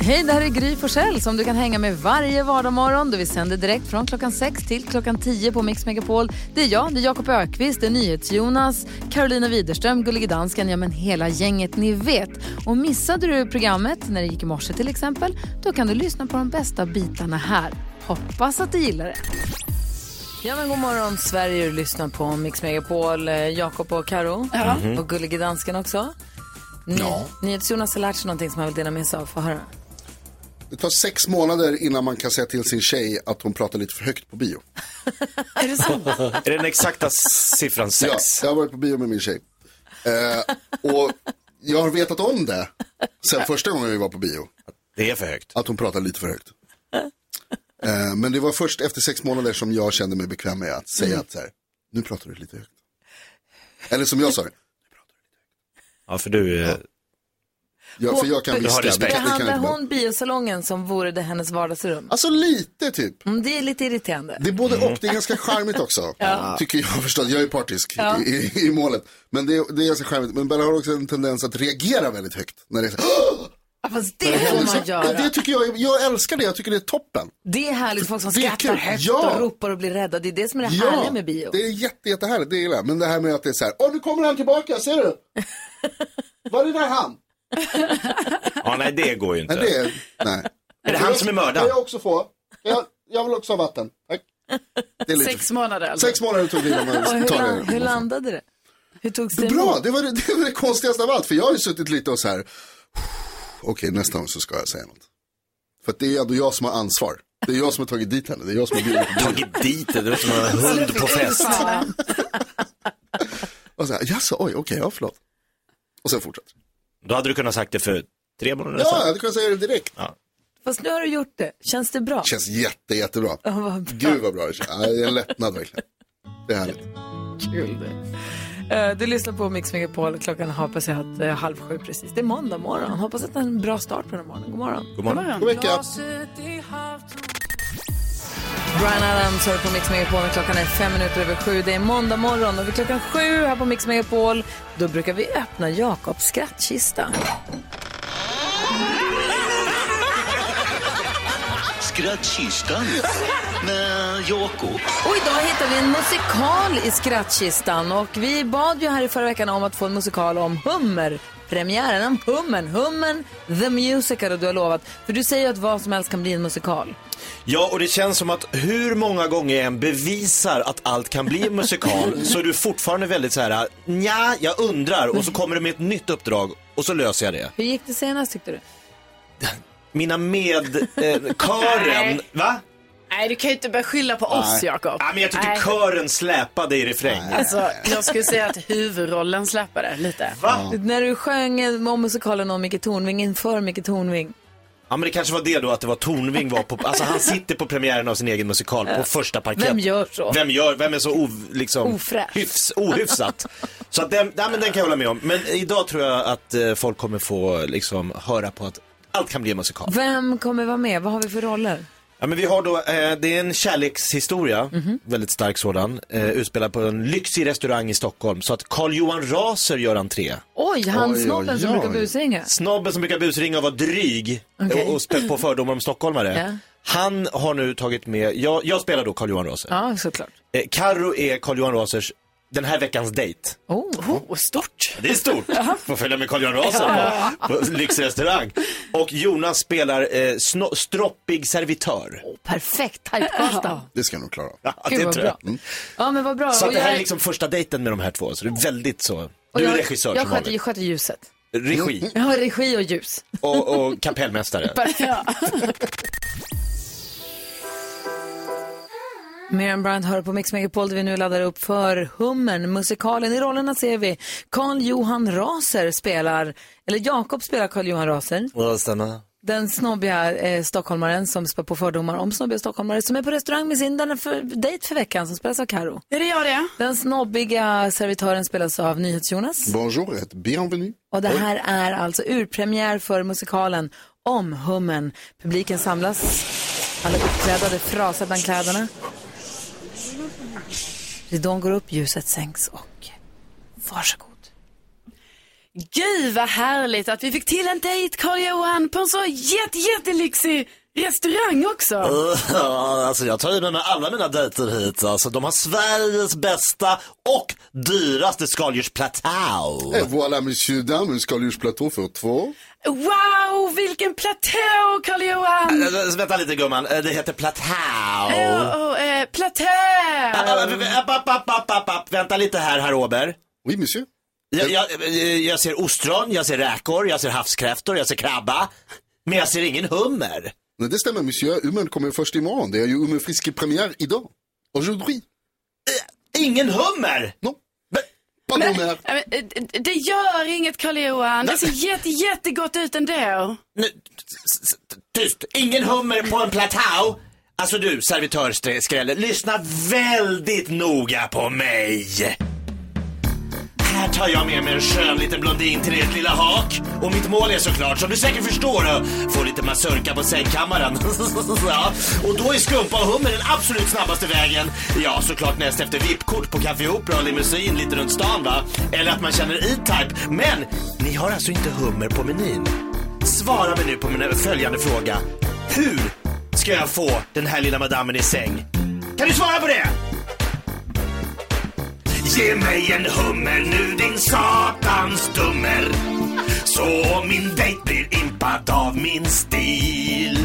Hej, det här är Gry Forssell som du kan hänga med varje vardagsmorgon. Vi sänder direkt från klockan 6 till klockan 10 på Mix Megapol. Det är jag, det är Jakob Ökvist, det är NyhetsJonas, Carolina Widerström, Gullige Dansken, ja men hela gänget ni vet. Och missade du programmet när det gick i morse till exempel, då kan du lyssna på de bästa bitarna här. Hoppas att du gillar det. Ja men god morgon Sverige, du lyssnar på Mix Megapol, eh, Jakob och Karo och Gullige Dansken också. Ny- Ja. NyhetsJonas har lärt sig någonting som han vill dela med sig av. Få höra. Det tar sex månader innan man kan säga till sin tjej att hon pratar lite för högt på bio. Är det den exakta siffran Ja, sex? jag har varit på bio med min tjej. Eh, och jag har vetat om det sen första gången vi var på bio. Det är för högt. Att hon pratar lite för högt. Eh, men det var först efter sex månader som jag kände mig bekväm med att säga att så här, nu pratar du lite högt. Eller som jag sa det, Ja, för du är... ja, för jag kan viska. det det Behandlar hon biosalongen som vore det hennes vardagsrum? Alltså lite typ. Mm, det är lite irriterande. Det är både och, det är ganska charmigt också. Tycker jag förstås, jag är partisk i, i, i målet. Men det, är- det är ganska charmigt. Men Bella har också en tendens att reagera väldigt högt. När det är så, här, Ja, Fast det får man göra. det tycker jag, jag älskar det, jag tycker det är toppen. Det är härligt, folk som Det skrattar högt Ja. och ropar och blir rädda. Det är det som är det härliga med bio. det är jätte, jättehärligt, det gillar jag. Men det här med att det är så här, åh nu kommer han tillbaka, ser du? Var är där han? Ja, nej, det går ju inte. Nej, det är, nej. Är det han som är mördaren? Kan jag också få? Jag, jag vill också ha vatten. Tack. Det är lite, Sex månader alltså. sex månader tog det innan man tar det. hur landade det? Hur togs det Bra, det var det, det var det konstigaste av allt. För jag har ju suttit lite och så här, okej nästa gång så ska jag säga något. För att det är ändå jag som har ansvar. Det är jag som har tagit dit henne, det är jag som har bjudit. Tagit dit det, det är som en hund på fest. Och så här, jaså, oj, okej, ja förlåt. Och sen fortsätter Då hade du kunnat sagt det för tre månader Ja, jag sedan. hade kunnat säga det direkt. Fast nu har du gjort det. Känns det bra? Känns jätte, jättebra. Ja, vad bra. Gud vad bra det känns. Ja, det är en lättnad verkligen. Det är härligt. Kul det. Eh, Du lyssnar på Mix Megapol. Klockan har passerat eh, halv sju precis. Det är måndag morgon. Hoppas att det är en bra start på den här morgonen. God morgon. God morgon. God vecka. Brian Adams hör på Mix Megapol. Klockan är fem minuter över sju. Det är måndag morgon och vid klockan sju här på Mix Megapol då brukar vi öppna Jakobs skrattkista. Skrattkistan med Jakob. Och idag hittar vi en musikal i skrattkistan och vi bad ju här i förra veckan om att få en musikal om Hummer. Premiären om Hummen, Hummen the Musical och du har lovat. För du säger ju att vad som helst kan bli en musikal. Ja, och det känns som att hur många gånger jag än bevisar att allt kan bli en musikal så är du fortfarande väldigt så här, ja, jag undrar och så kommer du med ett nytt uppdrag och så löser jag det. Hur gick det senast tyckte du? Mina med, eh, kören, va? Nej, du kan ju inte börja skylla på oss, Jakob. Ja, men jag tyckte Nej. kören släpade i refräng. Alltså, jag skulle säga att huvudrollen släpade lite. Va? När du sjöng om musikalen om Micke Tornving inför Micke Tornving. Ja, men det kanske var det då att det var Tornving var på, alltså han sitter på premiären av sin egen musikal på första parkett. Vem gör så? Vem gör, vem är så o, liksom, Ofräsch. hyfs, ohyfsat? så att den, ja, men den kan jag hålla med om. Men idag tror jag att eh, folk kommer få liksom höra på att allt kan bli en musikal. Vem kommer vara med? Vad har vi för roller? Ja, men vi har då, eh, det är en kärlekshistoria, väldigt stark sådan, eh, utspelad på en lyxig restaurang i Stockholm. Så att Carl-Johan Raser gör entré. Oj, han Oj, snobben oj, som oj. brukar busringa. Snobben som brukar busringa och vara dryg Okej. och, och spä på fördomar om stockholmare. Ja. Han har nu tagit med, jag, jag spelar då Carl-Johan Raser. Ja, såklart. Eh, Karo är Carl-Johan Rasers den här veckans dejt. Oh. Oh, stort. Det är stort. Får följa med Carl-Johan Raser på, på lyxrestaurang. Och Jonas spelar eh, sno- stroppig servitör. Perfekt typecastad. Det ska jag nog klara av. Ja, Gud det vad tror bra. jag. Ja, men vad bra. Så att det här jag- är liksom första dejten med de här två. Så det är väldigt så. och Du är jag- regissör Jag som sköter, jag sköter ljuset. Regi Jag har regi och ljus. och, och kapellmästare. Miriam Bryant hör på Mix Megapol där vi nu laddar upp för Hummern, musikalen. I rollerna ser vi Carl Johan Raser spelar, eller Jakob spelar Carl Johan Raser. Ja, stämmer. Den snobbiga eh, stockholmaren som spär på fördomar om snobbiga stockholmare som är på restaurang med sin denna för, dejt för veckan som spelas av Karo. Är det jag det? Den snobbiga servitören spelas av NyhetsJonas. Bonjour et bienvenue. Och det här är alltså urpremiär för musikalen om Hummen. Publiken samlas, alla uppklädda, det frasar bland kläderna. Ridån går upp, ljuset sänks och varsågod. Gud vad härligt att vi fick till en dejt Carl-Johan på en så jätte, jättelyxig restaurang också. Ja, alltså jag tar ju med mig alla mina dejter hit. Alltså, de har Sveriges bästa och dyraste skaldjursplatå. Et voilà monsieur dame, en skaldjursplatå för två. Wow, vilken platå Carl-Johan! Äh, Vänta lite gumman, Eh, det heter platå. Oh, eh! App, app, app, app, app, app. Vänta lite här, herr Åberg. Oui monsieur. Jag, jag, jag ser ostron, jag ser räkor, jag ser havskräftor, jag ser krabba. Men jag ser ingen hummer. Nej, det stämmer monsieur, Umen kommer först imorgon. Det är ju Umen Friske premiär idag. Aujourd'hui. Ingen hummer! Pas Men, men, eh, det gör inget Carl-Johan, det ser jätte, jättegott ut ändå. Nu, tyst, ingen hummer på en platå. Alltså du, servitörsskrälle, lyssna väldigt noga på mig. Här tar jag med mig en skön liten blondin till ert lilla hak. Och mitt mål är såklart, som du säkert förstår, att få lite mazurka på sängkammaren. ja. Och då är skumpa och hummer den absolut snabbaste vägen. Ja, såklart näst efter VIP-kort på Café Opera och limousin lite runt stan va. Eller att man känner E-Type. Men ni har alltså inte hummer på menyn. Svara mig nu på min följande fråga. Hur ska jag få den här lilla madammen i säng? Kan du svara på det? Ge mig en hummer nu din satans dummer Så min dejt blir impad av min stil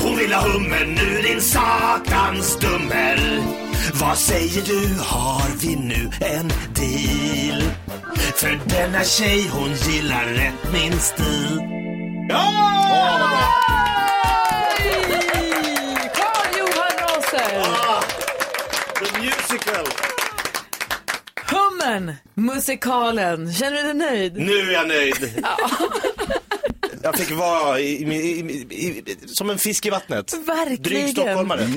Hon vill ha hummer nu din satans dummer Vad säger du, har vi nu en deal? För denna tjej hon gillar rätt min stil Ja! Carl-Johan Musical! Hummern, musikalen. Känner du dig nöjd? Nu är jag nöjd. Jag fick vara i, i, i, i, som en fisk i vattnet. Verkligen. Dryg stockholmare.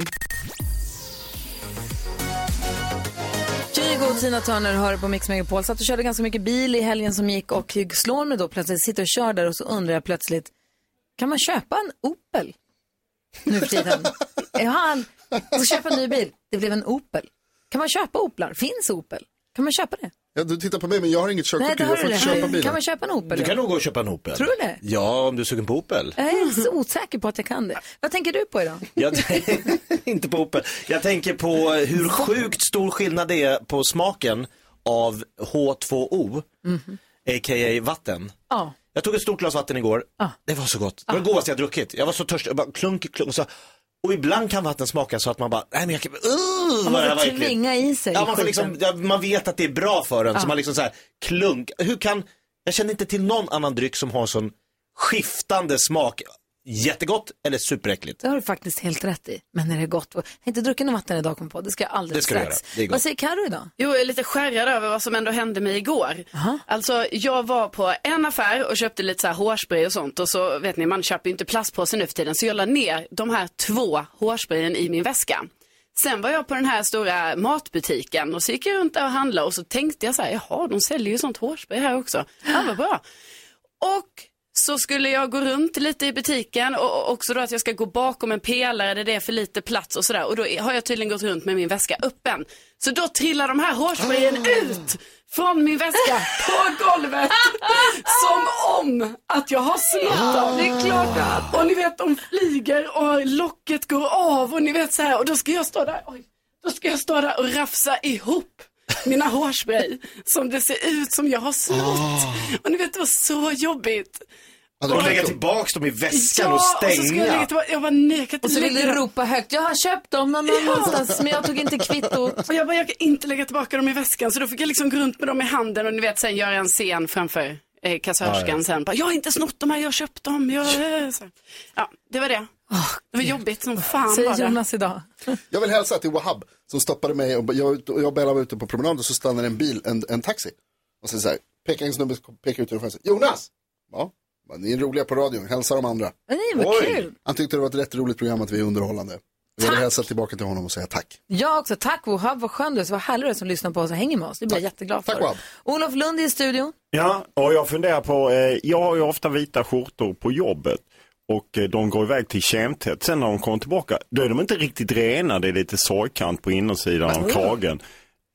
Kygo och Tina Turner hör på Mix Megapol. Satt och körde ganska mycket bil i helgen som gick och slår mig då plötsligt, sitter och kör där och så undrar jag plötsligt, kan man köpa en Opel nu för tiden? jag, har all... ska köpa en ny bil, det blev en Opel. Kan man köpa Oplar? Finns Opel? Kan man köpa det? Ja, du tittar på mig men jag har inget körkort. Nej, det jag får inte köpa bilen. Kan man köpa en Opel? Du kan nog gå och köpa en Opel. Tror du det? Ja, om du är sugen på Opel. Jag är så osäker på att jag kan det. Vad tänker du på idag? Jag, inte på Opel. Jag tänker på hur sjukt stor skillnad det är på smaken av H2O, a.k.a. vatten. Ja. Jag tog ett stort glas vatten igår. Det var så gott. Det var det godaste jag druckit. Jag var så törstig. Jag bara klunk, klunk. Och, så, och ibland kan vatten smaka så att man bara, nej men jag kan, uh, Man får äckligt. tvinga i sig Ja, man, får liksom, ja, man vet att det är bra för en, så man liksom så här, klunk. Hur kan, jag känner inte till någon annan dryck som har sån skiftande smak. Jättegott eller superäckligt. Det har du faktiskt helt rätt i. Men är det gott? Jag har inte druckit något vatten idag kom på. Det ska jag alldeles Det ska du strax. göra. Det är gott. Vad säger Carro idag? Jo, jag är lite skärrad över vad som ändå hände mig igår. Alltså, jag var på en affär och köpte lite så här hårspray och sånt. Och så vet ni, man köper ju inte plastpåse nu för tiden. Så jag la ner de här två hårsprayen i min väska. Sen var jag på den här stora matbutiken och så gick jag runt där och handlade och så tänkte jag så här, jaha, de säljer ju sånt hårspray här också. Ja, vad bra. Och så skulle jag gå runt lite i butiken och också då att jag ska gå bakom en pelare där det är för lite plats och sådär. Och då har jag tydligen gått runt med min väska öppen. Så då trillar de här hårsprayen ut från min väska på golvet. Som om att jag har snott dem. Det är klart att. Och ni vet de flyger och locket går av och ni vet så här. Och då ska jag stå där. Oj. Då ska jag stå där och rafsa ihop mina hårspray som det ser ut som jag har snott. Och ni vet det var så jobbigt. Hade Och du lägga tillbaks dem i väskan ja, och och så jag stänga. lägga tillbaka. Jag var nekad Och så vill du ropa högt, jag har köpt dem någon annanstans men jag tog inte kvittot. Och jag bara, jag kan inte lägga tillbaka dem i väskan. Så då fick jag liksom gå runt med dem i handen och ni vet sen göra en scen framför eh, kassörskan sen. Bara, jag har inte snott dem här, jag har köpt dem. Jag... eh, så. Ja, det var det. det var jobbigt som fan var Säger det. Jonas idag. Jag vill hälsa till Wahab som stoppade mig och jag, och jag och Bella var ute på promenad och så stannade en bil, en, en taxi. Och så, så här, pekar en snubbe, pekar ut ur fönstret. Jonas! Ja, men ni är roliga på radion, hälsa de andra. Nej, vad kul. Han tyckte det var ett rätt roligt program att vi är underhållande. Jag vill hälsa tillbaka till honom och säga tack. Jag också. Tack Wahab, vad skön du är. Så vad härlig du är som lyssnar på oss och hänger med oss. Det blir jag jätteglad för. Tack, Wahab. Olof Lund är i studion. Ja, och jag funderar på, eh, jag har ju ofta vita skjortor på jobbet och eh, de går iväg till kemtvätt. Sen när de kommer tillbaka, då är de inte riktigt rena, det är lite sorgkant på innersidan av kragen.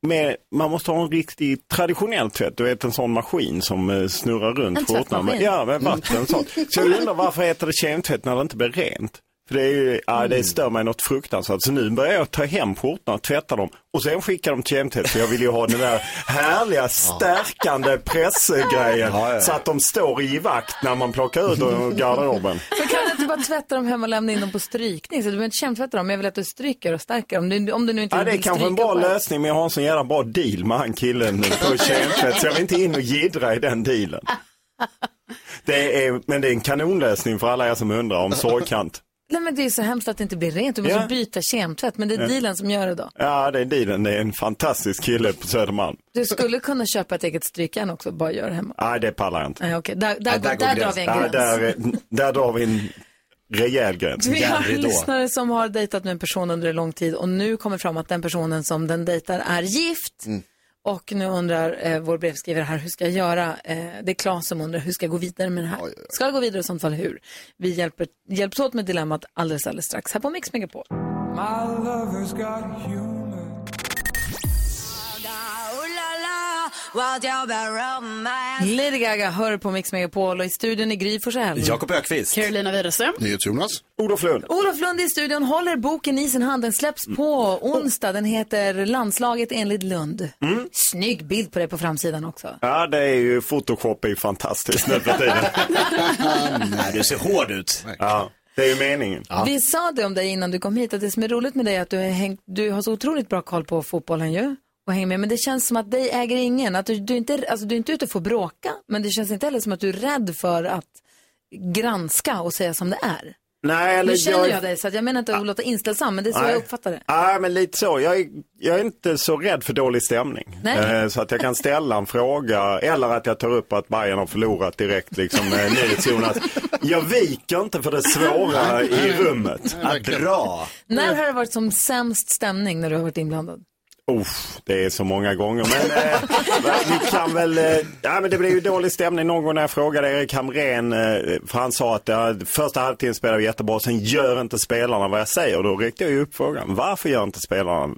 Med, man måste ha en riktig traditionell tvätt, du vet en sån maskin som eh, snurrar runt skjortan. Ja, med vatten och sånt. Så jag undrar varför heter det kemtvätt när det inte blir rent? Det, är ju, ja, det stör mig något fruktansvärt. Så nu börjar jag ta hem skjortorna och tvätta dem och sen skicka dem till kemtvätt. För jag vill ju ha den där härliga stärkande pressgrejen så att de står i vakt när man plockar ut dem ur garderoben. Så kan du inte bara tvätta dem hemma och lämna in dem på strykning? Så du behöver inte kemtvätta dem, men jag vill att du stryker och stärker dem. Om du, om du nu inte Ja, det är kanske en bra lösning men jag har en sån jävla bra deal med han killen på kemtvätt så jag vill inte in och jiddra i den dealen. Det är, men det är en kanonlösning för alla er som undrar om sorgkant. Nej men det är så hemskt att det inte blir rent. Du måste Ja. byta kemtvätt, men det är dealen som gör det då. Ja, det är dealen. Det är en fantastisk kille på Södermalm. Du skulle kunna köpa ett eget strykjärn också och bara göra det hemma. Nej, det pallar jag inte. Nej, okej. Där, där, där drar vi en Ja, gräns. där, där drar vi en rejäl gräns. Vi har en lyssnare som har dejtat med en person under en lång tid och nu kommer fram att den personen som den dejtar är gift. Och nu undrar eh, vår brevskrivare här, hur ska jag göra? Eh, det är Claes som undrar, hur ska jag gå vidare med det här? Ska jag gå vidare i sånt fall hur? Vi hjälper, hjälps åt med dilemmat alldeles, alldeles strax här på Mix Megapol. Lady Gaga hör på Mix Megapol och i studion i Gry Forssell. Jakob Ökvist. Carolina Widerström. NyhetsJonas. Olof Lund. Olof Lund i studion håller boken i sin hand. Den släpps på onsdag. Den heter Landslaget enligt Lund. Snygg bild på det på framsidan också. Ja, det är ju Photoshop är ju fantastiskt nu för tiden. Nej, du ser hård ut. Ja, det är ju meningen. Vi sa det om dig innan du kom hit, att det som är roligt med dig är att du, hängt, du har så otroligt bra koll på fotbollen ju. Och hänger med. Men det känns som att dig äger ingen. Att du, du, är inte, alltså, du är inte ute för att bråka, men det känns inte heller som att du är rädd för att granska och säga som det är. Nej, eller Nu känner jag dig, så att jag menar inte att låta inställsam, men det är så Nej. jag uppfattar det. Ja, men lite så. Jag är, jag är inte så rädd för dålig stämning. Nej. Eh, Så att jag kan ställa en fråga eller att jag tar upp att Bayern har förlorat direkt, liksom eh, NyhetsJonas. Jag viker inte för det svåra i rummet. Ja, bra. När har det varit som sämst stämning när du har varit inblandad? Uff, det är så många gånger. Men eh, vi kan väl... Eh, ja, men det blev ju dålig stämning någon gång när jag frågade Erik Hamrén. Eh, för han sa att eh, första halvtimmen spelar vi jättebra, sen gör inte spelarna vad jag säger. Då räckte jag ju upp frågan. Varför gör inte spelarna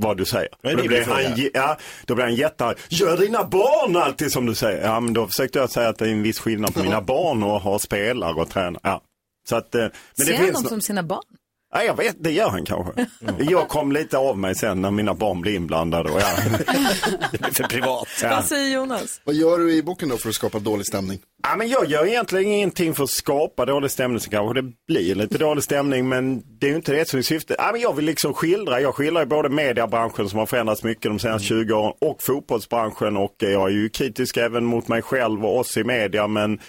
vad du säger? Det då, rimlig han, ja, då blev han jättearg. Gör dina barn alltid som du säger? Ja, men då försökte jag säga att det är en viss skillnad på mina barn och ha spelare och träna. Ja. Så att, eh, men det Ser han finns dem som sina barn? Ja, jag vet, det gör han kanske. Jag kom lite av mig sen när mina barn blev inblandade. Och ja. Det är för privat. Ja. Vad säger Jonas? Vad gör du i boken då för att skapa dålig stämning? Ja, men jag gör egentligen ingenting för att skapa dålig stämning, så kanske det blir lite dålig stämning, men det är ju inte det som är syftet. Ja, men jag vill liksom skildra, jag skildrar ju både mediebranschen som har förändrats mycket de senaste 20 åren och fotbollsbranschen och jag är ju kritisk även mot mig själv och oss i media, men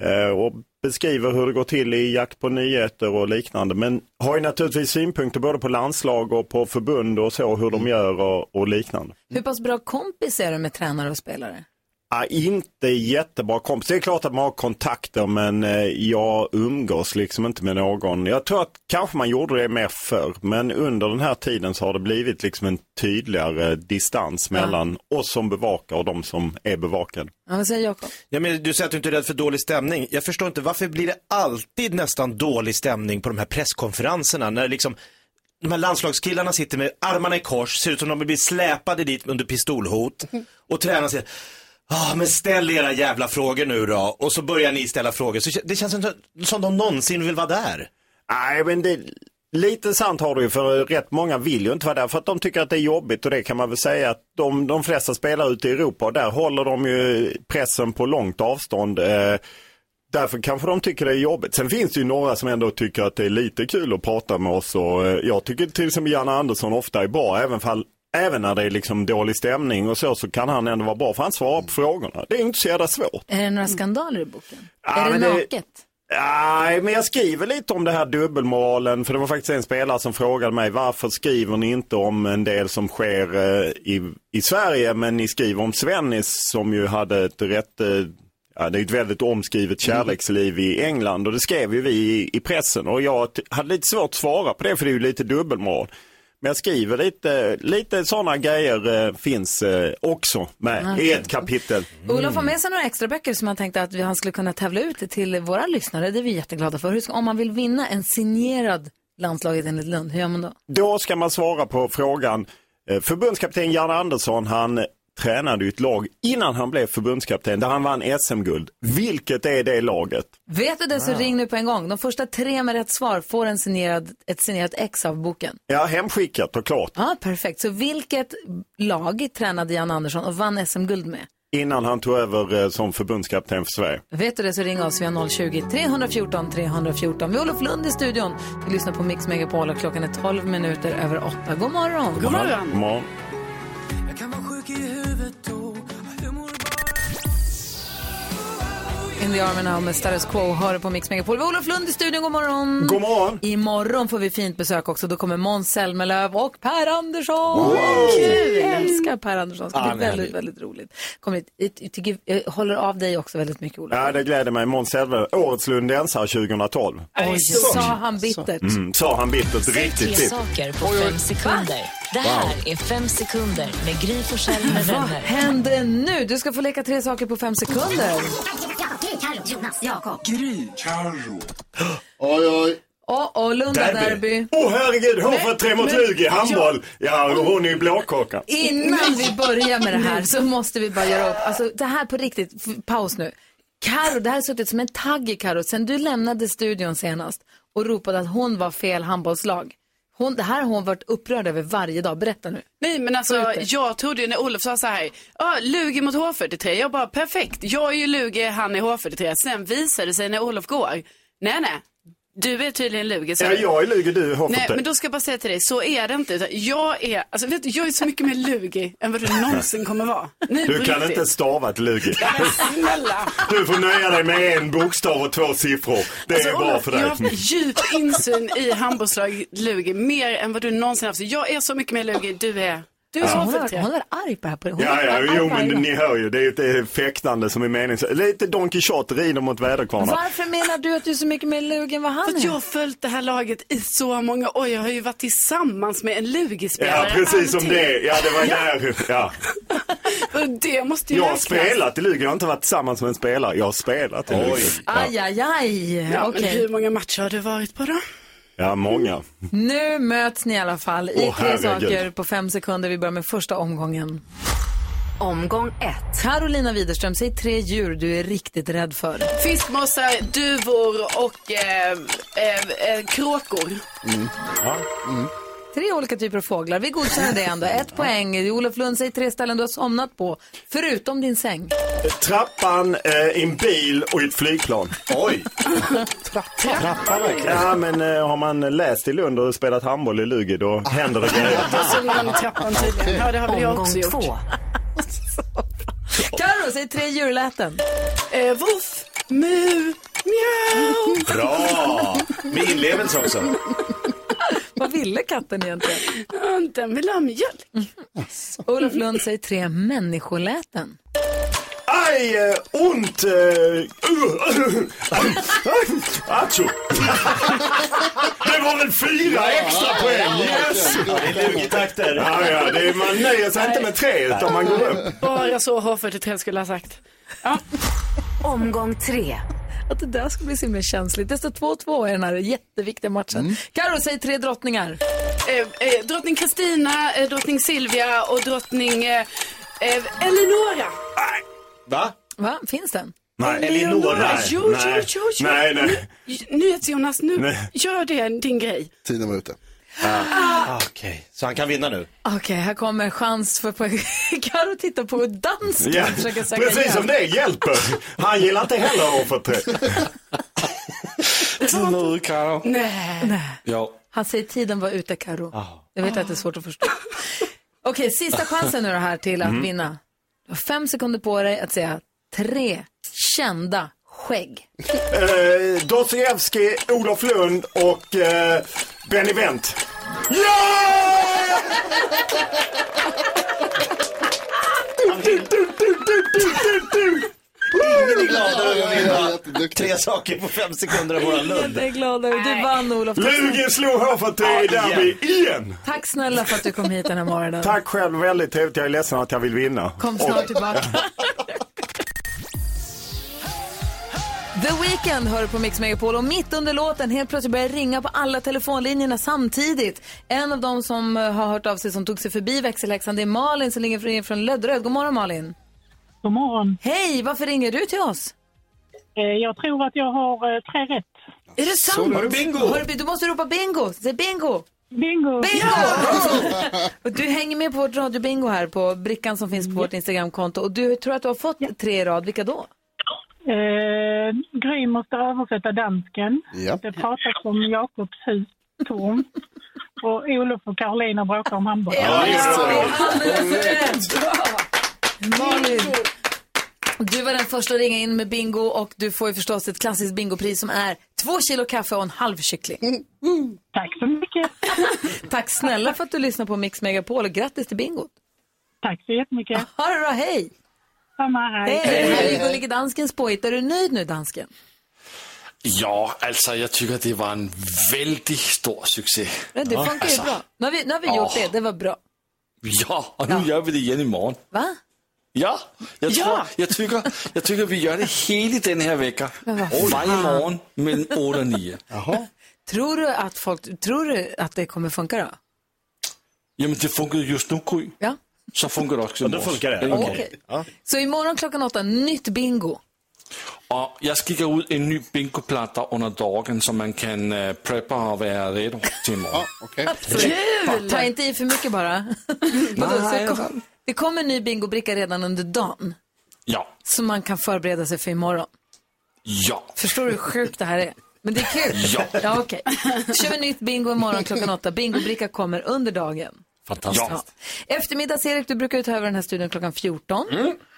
eh, och beskriver hur det går till i jakt på nyheter och liknande. Men har ju naturligtvis synpunkter både på landslag och på förbund och så, hur de gör och, och liknande. Hur pass bra kompis är du med tränare och spelare? Ja, inte jättebra kompis. Det är klart att man har kontakter men eh, jag umgås liksom inte med någon. Jag tror att kanske man gjorde det mer förr men under den här tiden så har det blivit liksom en tydligare distans mellan oss som bevakar och de som är bevakade. Ja, vad säger Jakob? Ja, men du säger att du inte är rädd för dålig stämning. Jag förstår inte, varför blir det alltid nästan dålig stämning på de här presskonferenserna? När liksom de här landslagskillarna sitter med armarna i kors, ser ut som de blir släpade dit under pistolhot. Och tränaren säger, ah, men ställ era jävla frågor nu då. Och så börjar ni ställa frågor. Så det känns inte som de någonsin vill vara där. Nej men det, lite sant har du ju för rätt många vill ju inte vara där för att de tycker att det är jobbigt och det kan man väl säga att de, de flesta spelar ute i Europa och där håller de ju pressen på långt avstånd. Eh, Därför kanske de tycker det är jobbigt. Sen finns det ju några som ändå tycker att det är lite kul att prata med oss och eh, jag tycker till exempel Janne Andersson ofta är bra även, fall, även när det är liksom dålig stämning och så så kan han ändå vara bra för han svarar på frågorna. Det är inte så jävla svårt. Är det några skandaler i boken? Ja, är det naket? Nej, men jag skriver lite om det här dubbelmoralen. För det var faktiskt en spelare som frågade mig varför skriver ni inte om en del som sker eh, i, i Sverige men ni skriver om Svennis som ju hade ett rätt, eh, ja, det är ett väldigt omskrivet kärleksliv i England och det skrev ju vi i, i pressen och jag hade lite svårt att svara på det för det är ju lite dubbelmoral. Men jag skriver lite, lite sådana grejer eh, finns eh, också med i ett kapitel. Olof har med sig några extra böcker som han tänkte att han skulle kunna tävla ut till våra lyssnare. Det är vi jätteglada för. Ska, om man vill vinna en signerad landslaget enligt Lund, hur gör man då? Då ska man svara på frågan Eh, Förbundskapten Janne Andersson, han tränade ju ett lag innan han blev förbundskapten där han vann SM-guld. Vilket är det laget? Vet du det så ring nu på en gång. De första tre med rätt svar får en signerad, ett signerat ex av boken. Ja, hemskickat och klart. Ja, perfekt. Så vilket lag tränade Jan Andersson och vann SM-guld med? Innan han tog över eh, som förbundskapten för Sverige. Vet du det så ring oss via 020-314 314. Vi har Olof Lund i studion. Vi lyssnar på Mix Megapol och klockan är 12 minuter över 8. God morgon. God morgon. God morgon. In the Army Now med Status Quo hör på Mix Megapol. Vi har Olof Lund i studion. God morgon. God morgon. Imorgon får vi fint besök också. Då kommer Måns Zelmerlöw och Per Andersson. Kul! Jag älskar Per Andersson. Det ska Ja, bli väldigt, väldigt roligt. Kommer, hit- jag, tycker, jag håller av dig också väldigt mycket, Olof. Ja, det gläder mig. Måns Zelmerlöw, årets lundensare 2012. Oj, sa han bittert. Mm, sa han bittert. Säg Riktigt tre bittert. saker på fem sekunder. Det här är fem sekunder med Gry Forssell med Vad vänner. händer nu? Du ska få leka tre saker på fem sekunder. Oj, oj. Och, och Lunda Derby. Åh oh, herregud, HV3 mot men- Lugi, handboll. Ja, och hon är ju blåkåkan. Innan vi börjar med det här så måste vi bara göra upp, alltså det här på riktigt, paus nu. Karo, det här har suttit som en tagg i Karo sen du lämnade studion senast och ropade att hon var fel handbollslag. Hon, det här har hon varit upprörd över varje dag. Berätta nu. Nej men alltså jag trodde ju när Olof sa så här, ja Lugi mot H43, jag bara perfekt, jag är ju Lugi, han är H43. Sen visade det sig när Olof går, nej nej, du är tydligen Lugi. Så Ja, jag är Lugi, du är Nej, HV3. men då ska jag bara säga till dig, så är det inte. Jag är, alltså vet du, jag är så mycket mer Lugi än vad du någonsin kommer vara. Nej, Du kan inte stava till Lugi. Snälla. Du får nöja dig med en bokstav och två siffror. Det är Alltså, bra Olof, för Jag dig. har haft djup insyn i handbollslag Lugi, mer än vad du någonsin haft. Jag är så mycket mer Lugi, du är, du är Alltså, så hon, varit, hon har H43. varit arg på det här. På, hon Ja, ja, jo men ni hör ju, det är ett fäktande som är meningslöst. Lite Don Quijote rider mot väderkvarnar. Varför menar du att du är så mycket mer lug än vad han För är? jag har följt det här laget i så många år. Jag har ju varit tillsammans med en Ja, Lugi-spelare. precis som det. Ja, det var där. Ja. Det måste ju Jag har räknas. spelat i Lugi, jag har inte varit tillsammans med en spelare. Jag har spelat i Lugi. Aj, aj, aj. Ja, Okej. men hur många matcher har du varit på då? Ja, många. Nu möts ni i alla fall i Åh, tre herregud. saker på fem sekunder. Vi börjar med första omgången. Omgång ett. Carolina Widerström, säg tre djur du är riktigt rädd för. Fiskmåsar, duvor och eh, eh, eh, kråkor. Tre olika typer av fåglar. Vi godkänner det ändå. Ett poäng. Olof Lund, säg tre ställen du har somnat på, förutom din säng. Trappan, eh, en bil och ett flygplan. Oj, Ja, men eh, har man läst i Lund och spelat handboll i Lugi då händer det grejer. Då såg man i trappan tydligen. Ja, det har väl jag Omgång också gjort. två. Karo, säg tre djurläten. Eh, voff, mu, mjau. bra! Med inlevelse också. Vad ville katten egentligen? Ja, Den vill ha mjölk. Olof Lund, säg tre människoläten. Aj, eh, ont! Eh, uh, uh, Acho! Det var väl fyra extra poäng? Yes! Det är Lugi-takter. Ja, ja, det är, man nöjer sig inte med tre utan man går upp. Bara så H43 skulle ha sagt. Omgång tre. Att det där ska bli så himla känsligt. Det står 2-2 i den här jätteviktiga matchen. Karo, säg tre drottningar. Eh, eh, drottning Kristina, eh, drottning Silvia och drottning eh, eh, Eleonora. Va? Va? Finns den? Nej, Eleonora. Jo, jo, nej, jo, jo. nej, nej. NyhetsJonas, nu Nej. gör det din grej. Tiden var ute. Ah, Okej, så han kan vinna nu? Okej, här kommer en chans för poäng. Karo tittar på dansken och försöker söka precis hjälp. som det hjälper. Han gillar inte heller att få tre. Nu, Karo. Nej. Han säger tiden var ute, Karo. Jag vet att det är svårt att förstå. Okej, sista chansen nu här till att vinna. Du har fem sekunder på dig att säga tre kända skägg. Eh, Dostojevskij, Olof Lund och eh, Benny Wendt. Ja! Du, du, du, du, du, du, du. Ingen är gladare över att vinna tre saker på fem sekunder av våran Lund. Jag är glad över Du vann, Olof. Lugi slog H43 i derby igen. Tack snälla för att du kom hit den här morgonen. Tack själv, väldigt trevligt. Jag är ledsen att jag vill vinna. Kom snart tillbaka. The Weeknd hör på Mix Megapol och mitt under låten helt plötsligt börjar ringa på alla telefonlinjerna samtidigt. En av dem som eh, har hört av sig som tog sig förbi växelhäxan det är Malin som ringer från- från Lödderöd. God morgon Malin. God morgon. Hej, varför ringer du till oss? Eh, Jag tror att jag har eh, tre rätt. Är det sant? Har du bingo? Har du, du måste ropa bingo. Säg bingo. Bingo! Bingo! och du hänger med på vårt radiobingo här på brickan som finns på vårt Instagramkonto. Och du tror att du har fått tre i rad. Vilka då? Eh, Gry måste översätta dansken. Ja. Det pratas om Jakobs hus, torn. Och Olof och Karolina bråkar om hamburgare. Ja, just det. Alldeles rätt. Bra. Malin, du var den första att ringa in med bingo och du får ju förstås ett klassiskt bingopris som är två kilo kaffe och en halv kyckling. Tack så mycket. Tack snälla för att du lyssnar på Mix Megapol och grattis till bingot. Tack så jättemycket. Ha det bra, hej! Samma, hej. Hej, det här är ju Gullige Danskens påhitt. Är du nöjd nu, dansken? Ja, alltså jag tycker det var en väldigt stor succé. Ja, det funkar ju Alltså, bra. Nu har vi, nu har vi gjort det, det var bra. Ja, och nu gör vi det igen imorgon. Va? Ja, jag, Ja. tror, jag, tycker, jag tycker vi gör det hela den här veckan. Men Varje morgon mellan 8 och 9. Tror du att folk, tror du att det kommer funka då? Jamen det funkar just nu, Gry. Ja. Så funkar det också Ja, imorgon. då funkar det. Eller imorgon. Okej. Så imorgon klockan åtta, nytt bingo. Och jag skickar ut en ny bingoplatta under dagen så man kan uh, preppa och vara redo till imorgon. Kul! Ta inte i för mycket bara. Det, kom, det kommer en ny bingobricka redan under dagen. Ja, Så man kan förbereda sig för imorgon. ja. Förstår du hur sjukt det här är? Men det är kul. Ja. ja okej. Då kör vi nytt bingo imorgon klockan åtta. Bingobricka kommer under dagen. Fantastiskt. Ja. Eftermiddags-Erik, du brukar ju ta över den här studion klockan 14.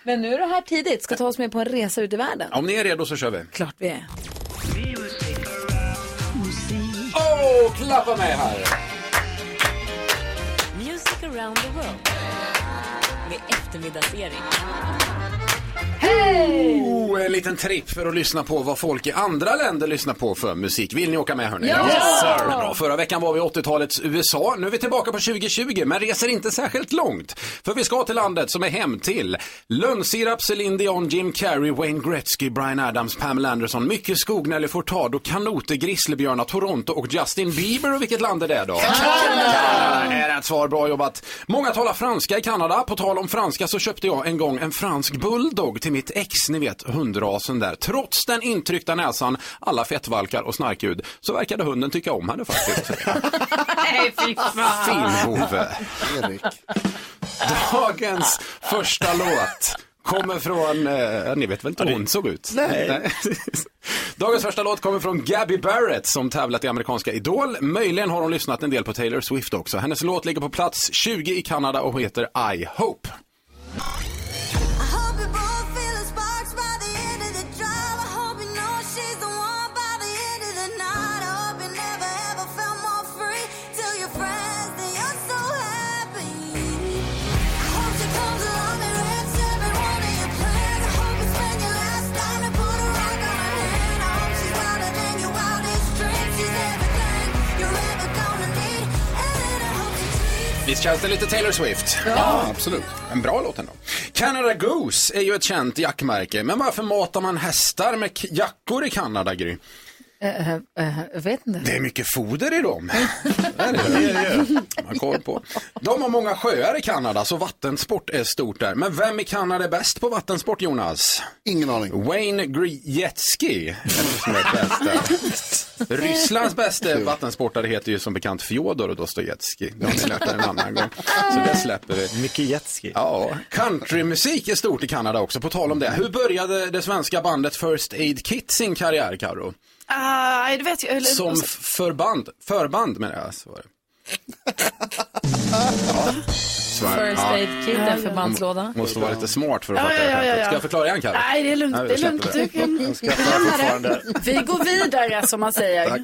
Men nu är du här tidigt. Ska ta oss med på en resa ut i världen. Om ni är redo så kör vi. Klart vi är. Åh, oh, klappa med här. Music around the world. Med eftermiddagsserie. En liten tripp för att lyssna på vad folk i andra länder lyssnar på för musik. Vill ni åka med hörni? Ja! Yes, sir. Bra. Förra veckan var vi i 80-talets USA. Nu är vi tillbaka på 2020 men reser inte särskilt långt. För vi ska till landet som är hem till Lönnsirap, Celine Dion, Jim Carrey, Wayne Gretzky, Brian Adams, Pamela Anderson, mycket skog, Nelly Furtado, kanoter, grizzlybjörnar, Toronto och Justin Bieber. Och vilket land är det då? Kanada är rätt svar. Bra jobbat. Många talar franska i Kanada. På tal om franska så köpte jag en gång en fransk bulldog till mitt ex, ni vet hundrasen där. Trots den intryckta näsan, alla fettvalkar och snarkljud så verkade hunden tycka om henne faktiskt. Nej, fy fan. Filmhove. Dagens första låt kommer från, eh, ni vet väl inte hur hon såg ut? Nej. Dagens första låt kommer från Gabby Barrett som tävlat i amerikanska Idol. Möjligen har hon lyssnat en del på Taylor Swift också. Hennes låt ligger på plats 20 i Kanada och heter I Hope. Visst känns det lite Taylor Swift? Ja, absolut. En bra låt ändå. Canada Goose är ju ett känt jackmärke, men varför matar man hästar med k- jackor i Kanada, Gry? Uh, uh, jag vet inte. Det är mycket foder i dem. Det är det. Man har koll på. De har många sjöar i Kanada, så vattensport är stort där. Men vem i Kanada är bäst på vattensport, Jonas? Ingen aning. Wayne Gretzky är det som är bäst där. Rysslands bästa vattensportare heter ju som bekant Fjodor Dostojevskij. Det har ni lärt er en annan gång. Så det släpper vi. Micke Jetski. Ja, countrymusik är stort i Kanada också. På tal om det. Hur började det svenska bandet First Aid Kit sin karriär, Karo? Ah, det vet jag. Som förband, förband menar jag. Så var det. Ja. First aid kit är förbandslåda. Måste vara lite smart för att fatta ja, det ja. Ska jag förklara igen, Kalle? Nej, det är lugnt. Nej, det vi är lugnt. Du kan lämna. Vi går vidare, som man säger. Tack.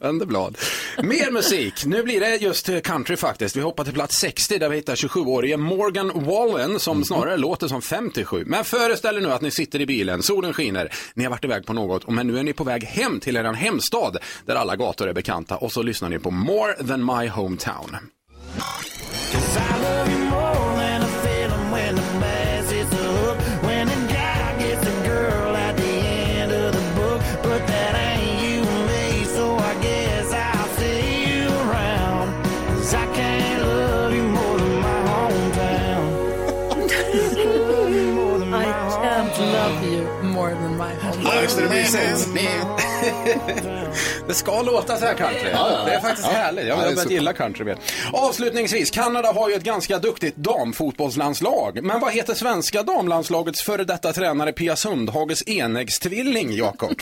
Vänder blad. Mer musik. Nu blir det just country faktiskt. Vi hoppar till plats 60 där vi hittar 27-årige Morgan Wallen som snarare låter som 57. Men föreställ er nu att ni sitter i bilen, solen skiner, ni har varit iväg på något och men nu är ni på väg hem till er hemstad där alla gator är bekanta och så lyssnar ni på More than my hometown. Är det mysigt? Det ska låta så här country. Ja, ja, ja. Det är faktiskt härligt. Jag Ja, har börjat gilla country. Vet. Avslutningsvis, Kanada har ju ett ganska duktigt damfotbollslandslag. Men vad heter svenska damlandslagets före detta tränare Pia Sundhages enäggstvilling, Jakob?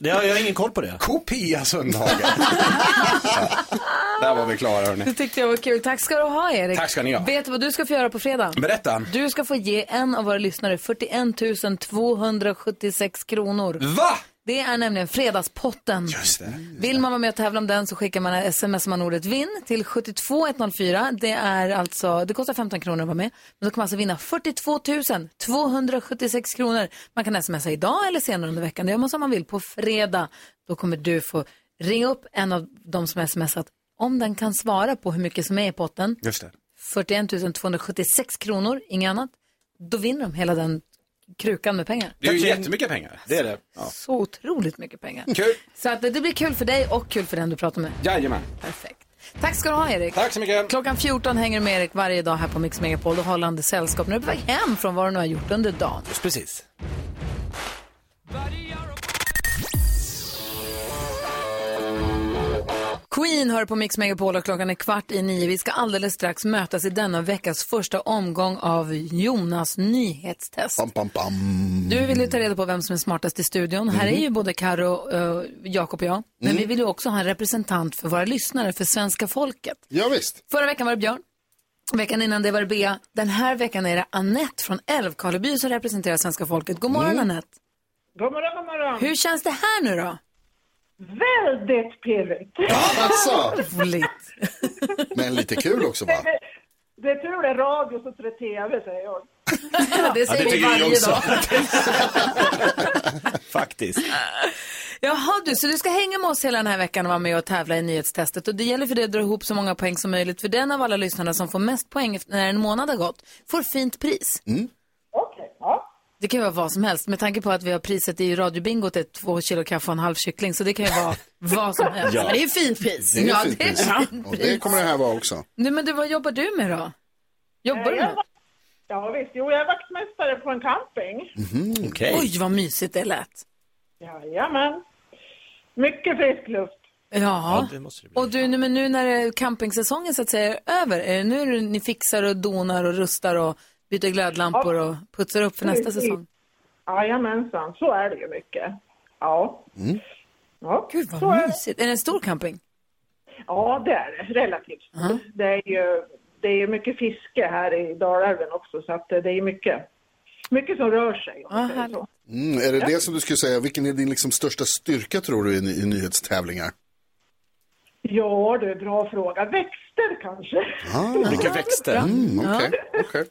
Det har jag ingen koll på det. Kopia Sundhage. ja. Där var vi klara hörni. Det tyckte jag var kul. Tack ska du ha Erik. Tack ska ni ha. Vet du vad du ska få göra på fredag? Berätta. Du ska få ge en av våra lyssnare 41 276 kronor. Va? Det är nämligen fredagspotten. Just det. Vill man vara med och tävla om den så skickar man sms man ordet vinn till 72104. Det är alltså, det kostar 15 kronor att vara med. Men då kan man alltså vinna 42 276 kronor. Man kan smsa idag eller senare under veckan. Det gör man som man vill. På fredag, då kommer du få ringa upp en av de som har smsat om den kan svara på hur mycket som är i potten. Just det. 41 276 kronor, inget annat. Då vinner de hela den krukan med pengar. Det är ju jättemycket pengar. Det är det. Så otroligt mycket pengar. Kul. Så att det blir kul för dig och kul för den du pratar med. Jajamän. Perfekt. Tack ska du ha Erik. Tack så mycket. Klockan 14 hänger du med Erik varje dag här på Mix Megapol. Då håller han det sällskap när du är på väg hem från vad du nu har gjort under dagen. Just precis. Queen hör på Mix Megapol och klockan är kvart i nio. Vi ska alldeles strax mötas i denna veckas första omgång av Jonas nyhetstest. Pam, pam, pam. Du vill ju ta reda på vem som är smartast i studion. Här är ju både Karo, uh, Jakob och jag. Men vi vill ju också ha en representant för våra lyssnare, för svenska folket. Ja, visst. Förra veckan var det Björn. Veckan innan det var det Bea. Den här veckan är det Annette från Älvkarleby som representerar svenska folket. God morgon Annette. God morgon, god morgon. Hur känns det här nu då? Väldigt pirrigt. Alltså, Roligt. men lite kul också va? Det, det är tur det är radio så är det tv säger jag. det säger vi tycker vi varje också. dag. Faktiskt. Jaha du, så du ska hänga med oss hela den här veckan och vara med och tävla i nyhetstestet. Och det gäller för dig att dra ihop så många poäng som möjligt. För den av alla lyssnarna som får mest poäng efter- när en månad har gått får fint pris. Ja. Det kan ju vara vad som helst. Med tanke på att vi har priset i radiobingot är två kilo kaffe och en halv kyckling. Så det kan ju vara vad som helst. Ja. Men det är ju fint pris. Det är ja, fint det är pris. fint Och det kommer det här vara också. Nu, men du, vad jobbar du med då? Jobbar du Jag med? var- Ja visst, jo jag är vaktmästare på en camping. Okej. Oj, vad mysigt det lät. Jajamän. Mycket frisk luft. Ja, det måste det bli. och du, nu, men nu när campingsäsongen så att säga är över, är det nu ni fixar och donar och rustar och byter glödlampor och putsar upp för nästa säsong? Jajamensan, så är det ju mycket. Ja. Ja, Gud så vad är det. mysigt. Är det en stor camping? Ja, det är det. Relativt. Det är ju det är ju mycket fiske här i Dalälven också, så att eh, det är mycket, mycket som rör sig. Ja, så. Mm, är det det som du skulle säga, vilken är din liksom största styrka tror du i, i nyhetstävlingar? Ja, det är bra fråga. Växter kanske? Ah, Vilka växter. mm, okej,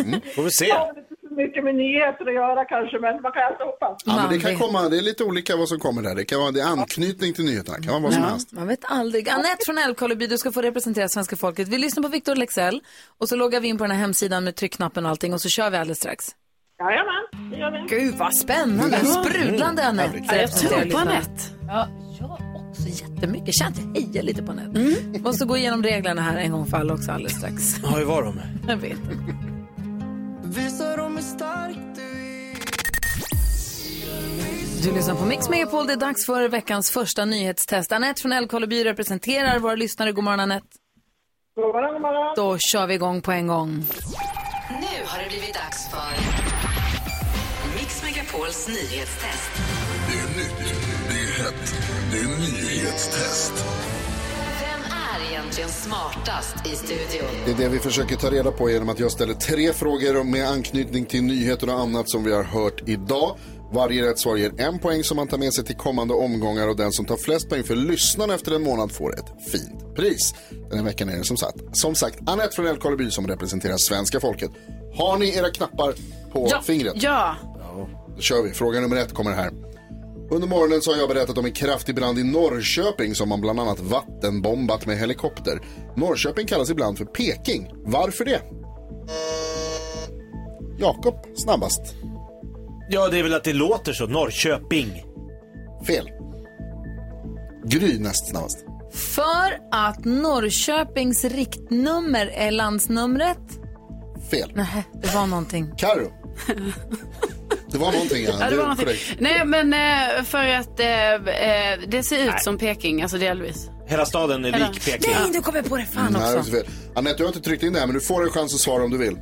okej. Får vi se. Ja, det är inte så mycket med nyheter att göra kanske, men man kan alltid hoppas. Ja, men det kan komma, det är lite olika vad som kommer där. Det kan vara det är anknytning till nyheterna, det kan vara vad som Ja, helst. man vet aldrig. Annette från Älvkarleby, du ska få representera svenska folket. Vi lyssnar på Victor Lexell och så loggar vi in på den här hemsidan med tryckknappen och allting och så kör vi alldeles strax. Jajamän, det gör vi. Gud vad spännande, sprudlande Anette. Mm. Ja, jag tror på. Anette. Ja, jag också jättemycket. Känns jag hejar lite på Anette. Måste gå igenom reglerna här en gång för alla också alldeles strax. Ja, hur var de? Jag vet inte. Du lyssnar på Mix Megapol. Det är dags för veckans första nyhetstest. Anette från Älvkarleby representerar våra lyssnare. God morgon Anette. God morgon, god morgon. Då kör vi igång på en gång. Nu har det blivit dags för Mix Megapols nyhetstest. Det är nytt, det är hett, det är nyhetstest. Egentligen smartast i studion? Det är det vi försöker ta reda på genom att jag ställer tre frågor med anknytning till nyheter och annat som vi har hört idag. Varje rätt svar ger en poäng som man tar med sig till kommande omgångar och den som tar flest poäng för lyssnarna efter en månad får ett fint pris. Den här veckan är det som sagt, som sagt Anette från Älvkarleby som representerar svenska folket. Har ni era knappar på fingret? Ja. Då kör vi. Fråga nummer ett kommer här. Under morgonen så har jag berättat om en kraftig brand i Norrköping som man bland annat vattenbombat med helikopter. Norrköping kallas ibland för Peking. Varför det? Jakob, snabbast. Ja, det är väl att det låter så. Norrköping. Fel. Gry näst snabbast. För att Norrköpings riktnummer är landsnumret. Fel. Nej, det var någonting. Karo. Det var någonting, ja. Ja, det var någonting. korrekt. Nej, men eh, för att eh, det ser ut som Peking, alltså delvis. Hela staden är Hela- lik Peking. Nej, nu kommer på det. Fan Nej, det är också. så fel. Anette, du har inte tryckt in det här, men du får en chans att svara om du vill. Uh,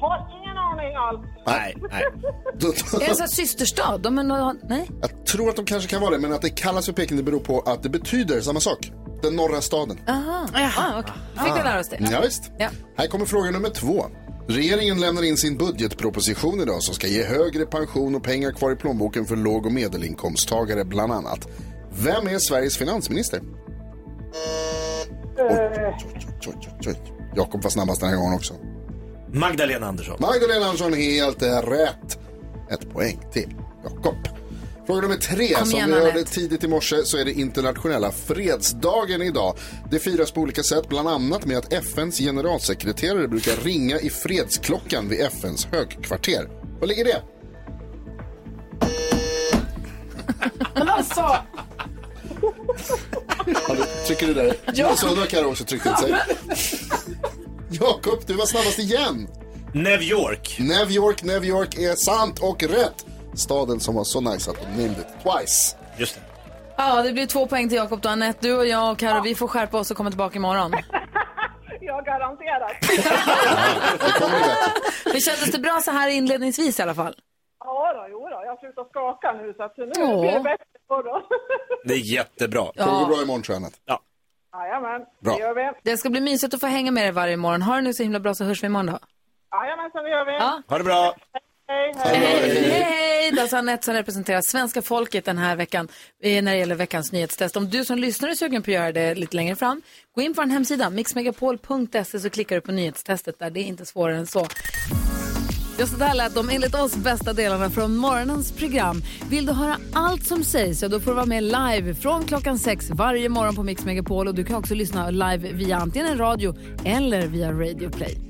har ingen aning alls. Nej, nej. Är det så här systerstad? De är nej? Jag tror att de kanske kan vara det, men att det kallas för Peking det beror på att det betyder samma sak. Den norra staden. Aha. Ah, okay. Fick vi lära oss det? Ja, visst. Ja. Här kommer fråga nummer två. Regeringen lämnar in sin budgetproposition idag som ska ge högre pension och pengar kvar i plånboken för låg och medelinkomsttagare bland annat. Vem är Sveriges finansminister? Jakob var snabbast den här gången också. Magdalena Andersson. Magdalena Andersson helt rätt. Ett poäng till Jakob. Fråga nummer tre. Kom Som igen, vi hörde tidigt i morse så är det internationella fredsdagen idag. Det firas på olika sätt, bland annat med att FNs generalsekreterare brukar ringa i fredsklockan vid FNs högkvarter. Var ligger det? Men alltså! Ja, du, trycker du där? Ja. Då kan också tryckt in sig. Jakob, du var snabbast igen. New York. New York, New York är sant och rätt. Staden som var så nice att de named it twice. Just det. Ja, det blir två poäng till Jakob och Anette. Du och jag och Karo, vi får skärpa oss och komma tillbaka imorgon. jag garanterar. Det kändes det bra så här inledningsvis i alla fall? Ja då, jo då. Jag slutar skaka nu så att nu Åh. blir det bättre imorgon. Det är jättebra. Ja. Det går bra imorgon tror jag Anette. Ja. Jajamän, Bra. det gör vi. Det ska bli mysigt att få hänga med dig varje morgon. Ha det nu så himla bra så hörs vi imorgon då. Jajamensan, det gör vi. Ja. Ha det bra. Hej, Hej, hej, hej! Det är alltså Anette som representerar svenska folket den här veckan eh, när det gäller veckans nyhetstest. Om du som lyssnar är sugen på att göra det lite längre fram, gå in på en hemsida, mixmegapol.se, så klickar du på nyhetstestet där. Det är inte svårare än så. Just det här lät de enligt oss bästa delarna från morgonens program. Vill du höra allt som sägs så då får du vara med live från klockan sex varje morgon på Mix Megapol. Och du kan också lyssna live via antingen radio eller via Radio Play.